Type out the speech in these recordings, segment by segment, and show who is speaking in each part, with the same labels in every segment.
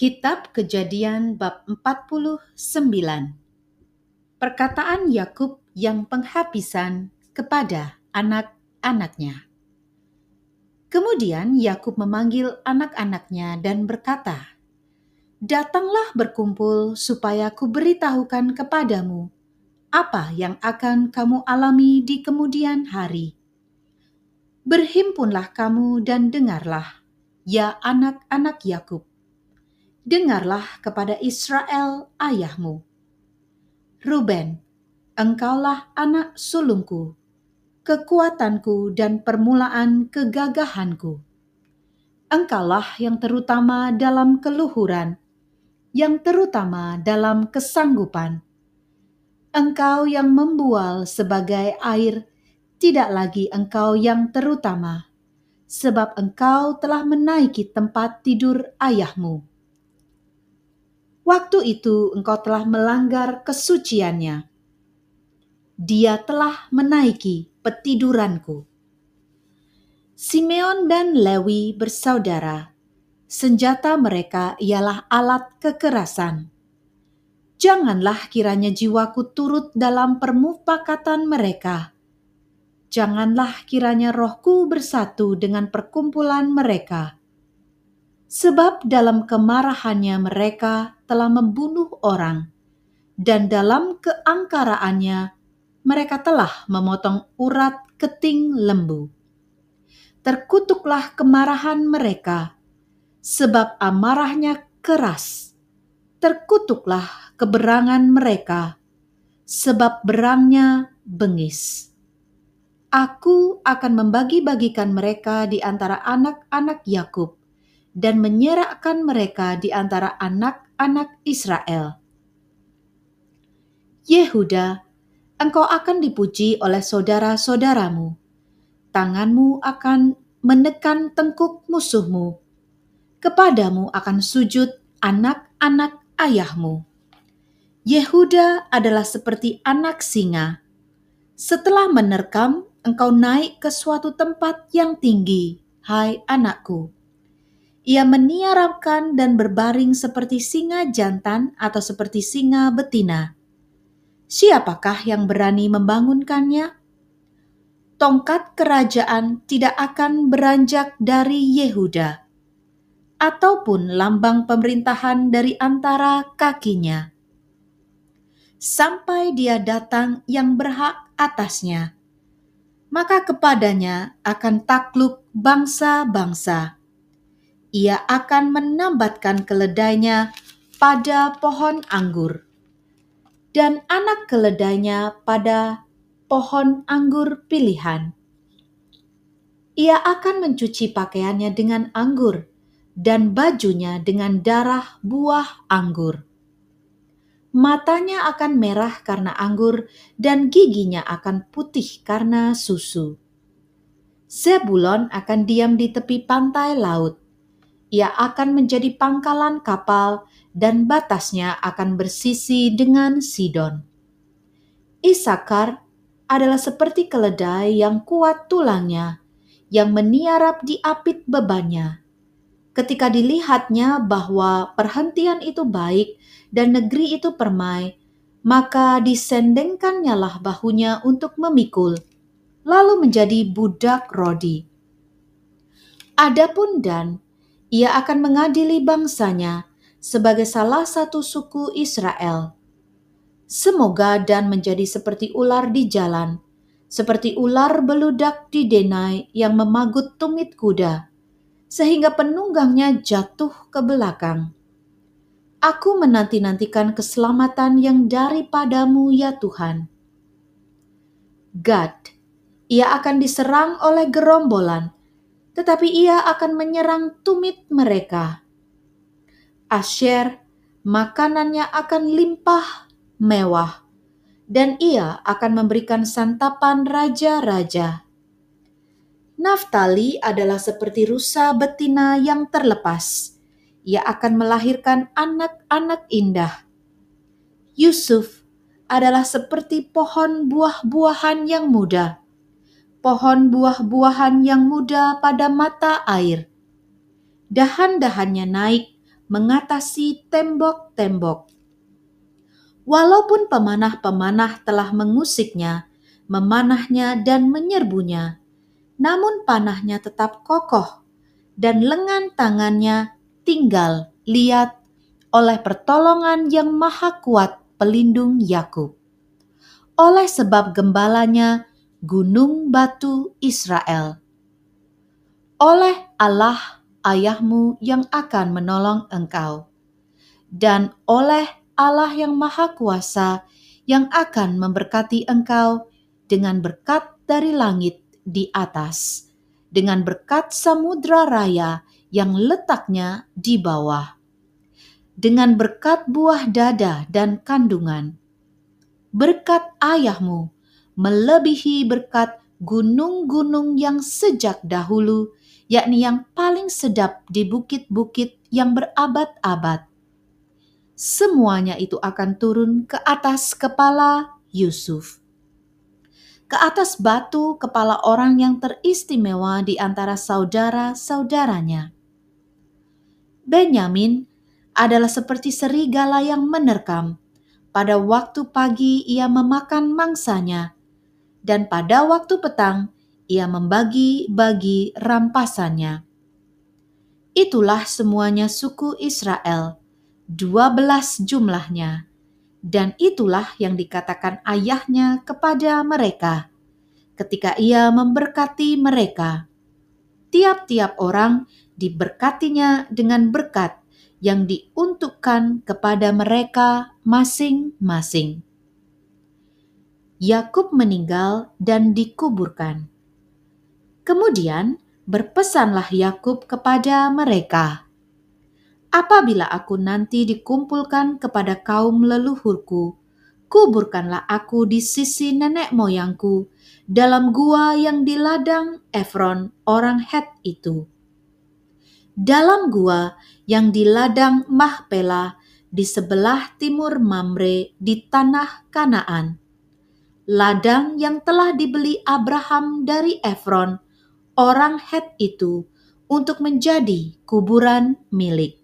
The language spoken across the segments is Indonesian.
Speaker 1: Kitab Kejadian bab 49 Perkataan Yakub yang penghabisan kepada anak-anaknya. Kemudian Yakub memanggil anak-anaknya dan berkata, Datanglah berkumpul supaya kuberitahukan kepadamu apa yang akan kamu alami di kemudian hari. Berhimpunlah kamu dan dengarlah, ya anak-anak Yakub dengarlah kepada Israel ayahmu. Ruben, engkaulah anak sulungku, kekuatanku dan permulaan kegagahanku. Engkaulah yang terutama dalam keluhuran, yang terutama dalam kesanggupan. Engkau yang membual sebagai air, tidak lagi engkau yang terutama, sebab engkau telah menaiki tempat tidur ayahmu Waktu itu engkau telah melanggar kesuciannya. Dia telah menaiki petiduranku. Simeon dan Lewi bersaudara. Senjata mereka ialah alat kekerasan. Janganlah kiranya jiwaku turut dalam permufakatan mereka. Janganlah kiranya rohku bersatu dengan perkumpulan mereka sebab dalam kemarahannya mereka telah membunuh orang, dan dalam keangkaraannya mereka telah memotong urat keting lembu. Terkutuklah kemarahan mereka, sebab amarahnya keras. Terkutuklah keberangan mereka, sebab berangnya bengis. Aku akan membagi-bagikan mereka di antara anak-anak Yakub dan menyerahkan mereka di antara anak-anak Israel. Yehuda, engkau akan dipuji oleh saudara-saudaramu. Tanganmu akan menekan tengkuk musuhmu. Kepadamu akan sujud anak-anak ayahmu. Yehuda adalah seperti anak singa. Setelah menerkam, engkau naik ke suatu tempat yang tinggi, hai anakku ia meniarapkan dan berbaring seperti singa jantan atau seperti singa betina. Siapakah yang berani membangunkannya? Tongkat kerajaan tidak akan beranjak dari Yehuda, ataupun lambang pemerintahan dari antara kakinya, sampai dia datang yang berhak atasnya. Maka kepadanya akan takluk bangsa-bangsa ia akan menambatkan keledainya pada pohon anggur, dan anak keledainya pada pohon anggur pilihan. Ia akan mencuci pakaiannya dengan anggur, dan bajunya dengan darah buah anggur. Matanya akan merah karena anggur, dan giginya akan putih karena susu. Zebulon akan diam di tepi pantai laut ia akan menjadi pangkalan kapal dan batasnya akan bersisi dengan Sidon. Isakar adalah seperti keledai yang kuat tulangnya, yang meniarap di apit bebannya. Ketika dilihatnya bahwa perhentian itu baik dan negeri itu permai, maka disendengkannya lah bahunya untuk memikul, lalu menjadi budak Rodi. Adapun Dan ia akan mengadili bangsanya sebagai salah satu suku Israel. Semoga dan menjadi seperti ular di jalan, seperti ular beludak di denai yang memagut tumit kuda, sehingga penunggangnya jatuh ke belakang. Aku menanti-nantikan keselamatan yang daripadamu ya Tuhan. Gad, ia akan diserang oleh gerombolan, tetapi ia akan menyerang tumit mereka. Asher, makanannya akan limpah mewah, dan ia akan memberikan santapan raja-raja. Naftali adalah seperti rusa betina yang terlepas. Ia akan melahirkan anak-anak indah. Yusuf adalah seperti pohon buah-buahan yang muda pohon buah-buahan yang muda pada mata air. Dahan-dahannya naik, mengatasi tembok-tembok. Walaupun pemanah-pemanah telah mengusiknya, memanahnya, dan menyerbunya, namun panahnya tetap kokoh, dan lengan tangannya tinggal lihat oleh pertolongan yang maha kuat pelindung Yakub. Oleh sebab gembalanya gunung batu Israel. Oleh Allah ayahmu yang akan menolong engkau. Dan oleh Allah yang maha kuasa yang akan memberkati engkau dengan berkat dari langit di atas, dengan berkat samudra raya yang letaknya di bawah, dengan berkat buah dada dan kandungan. Berkat ayahmu melebihi berkat gunung-gunung yang sejak dahulu, yakni yang paling sedap di bukit-bukit yang berabad-abad. Semuanya itu akan turun ke atas kepala Yusuf ke atas batu kepala orang yang teristimewa di antara saudara-saudaranya. Benyamin adalah seperti serigala yang menerkam. Pada waktu pagi ia memakan mangsanya, dan pada waktu petang ia membagi-bagi rampasannya. Itulah semuanya suku Israel, dua belas jumlahnya dan itulah yang dikatakan ayahnya kepada mereka ketika ia memberkati mereka. Tiap-tiap orang diberkatinya dengan berkat yang diuntukkan kepada mereka masing-masing. Yakub meninggal dan dikuburkan. Kemudian berpesanlah Yakub kepada mereka, Apabila aku nanti dikumpulkan kepada kaum leluhurku, kuburkanlah aku di sisi nenek moyangku dalam gua yang di ladang Efron orang Het itu. Dalam gua yang di ladang Mahpela di sebelah timur Mamre di tanah Kanaan. Ladang yang telah dibeli Abraham dari Efron, orang Het itu, untuk menjadi kuburan milik.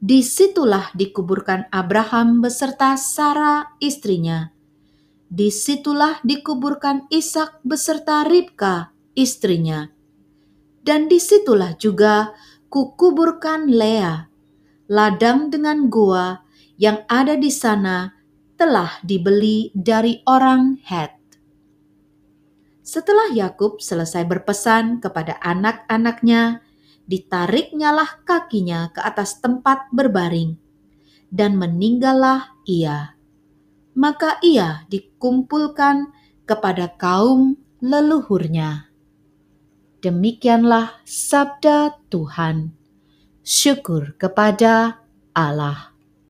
Speaker 1: Di situlah dikuburkan Abraham beserta Sarah istrinya. Di situlah dikuburkan Ishak beserta Ribka istrinya. Dan di situlah juga kukuburkan Lea. Ladang dengan gua yang ada di sana telah dibeli dari orang Het. Setelah Yakub selesai berpesan kepada anak-anaknya, ditariknyalah kakinya ke atas tempat berbaring, dan meninggallah ia. Maka ia dikumpulkan kepada kaum leluhurnya. Demikianlah sabda Tuhan. Syukur kepada Allah.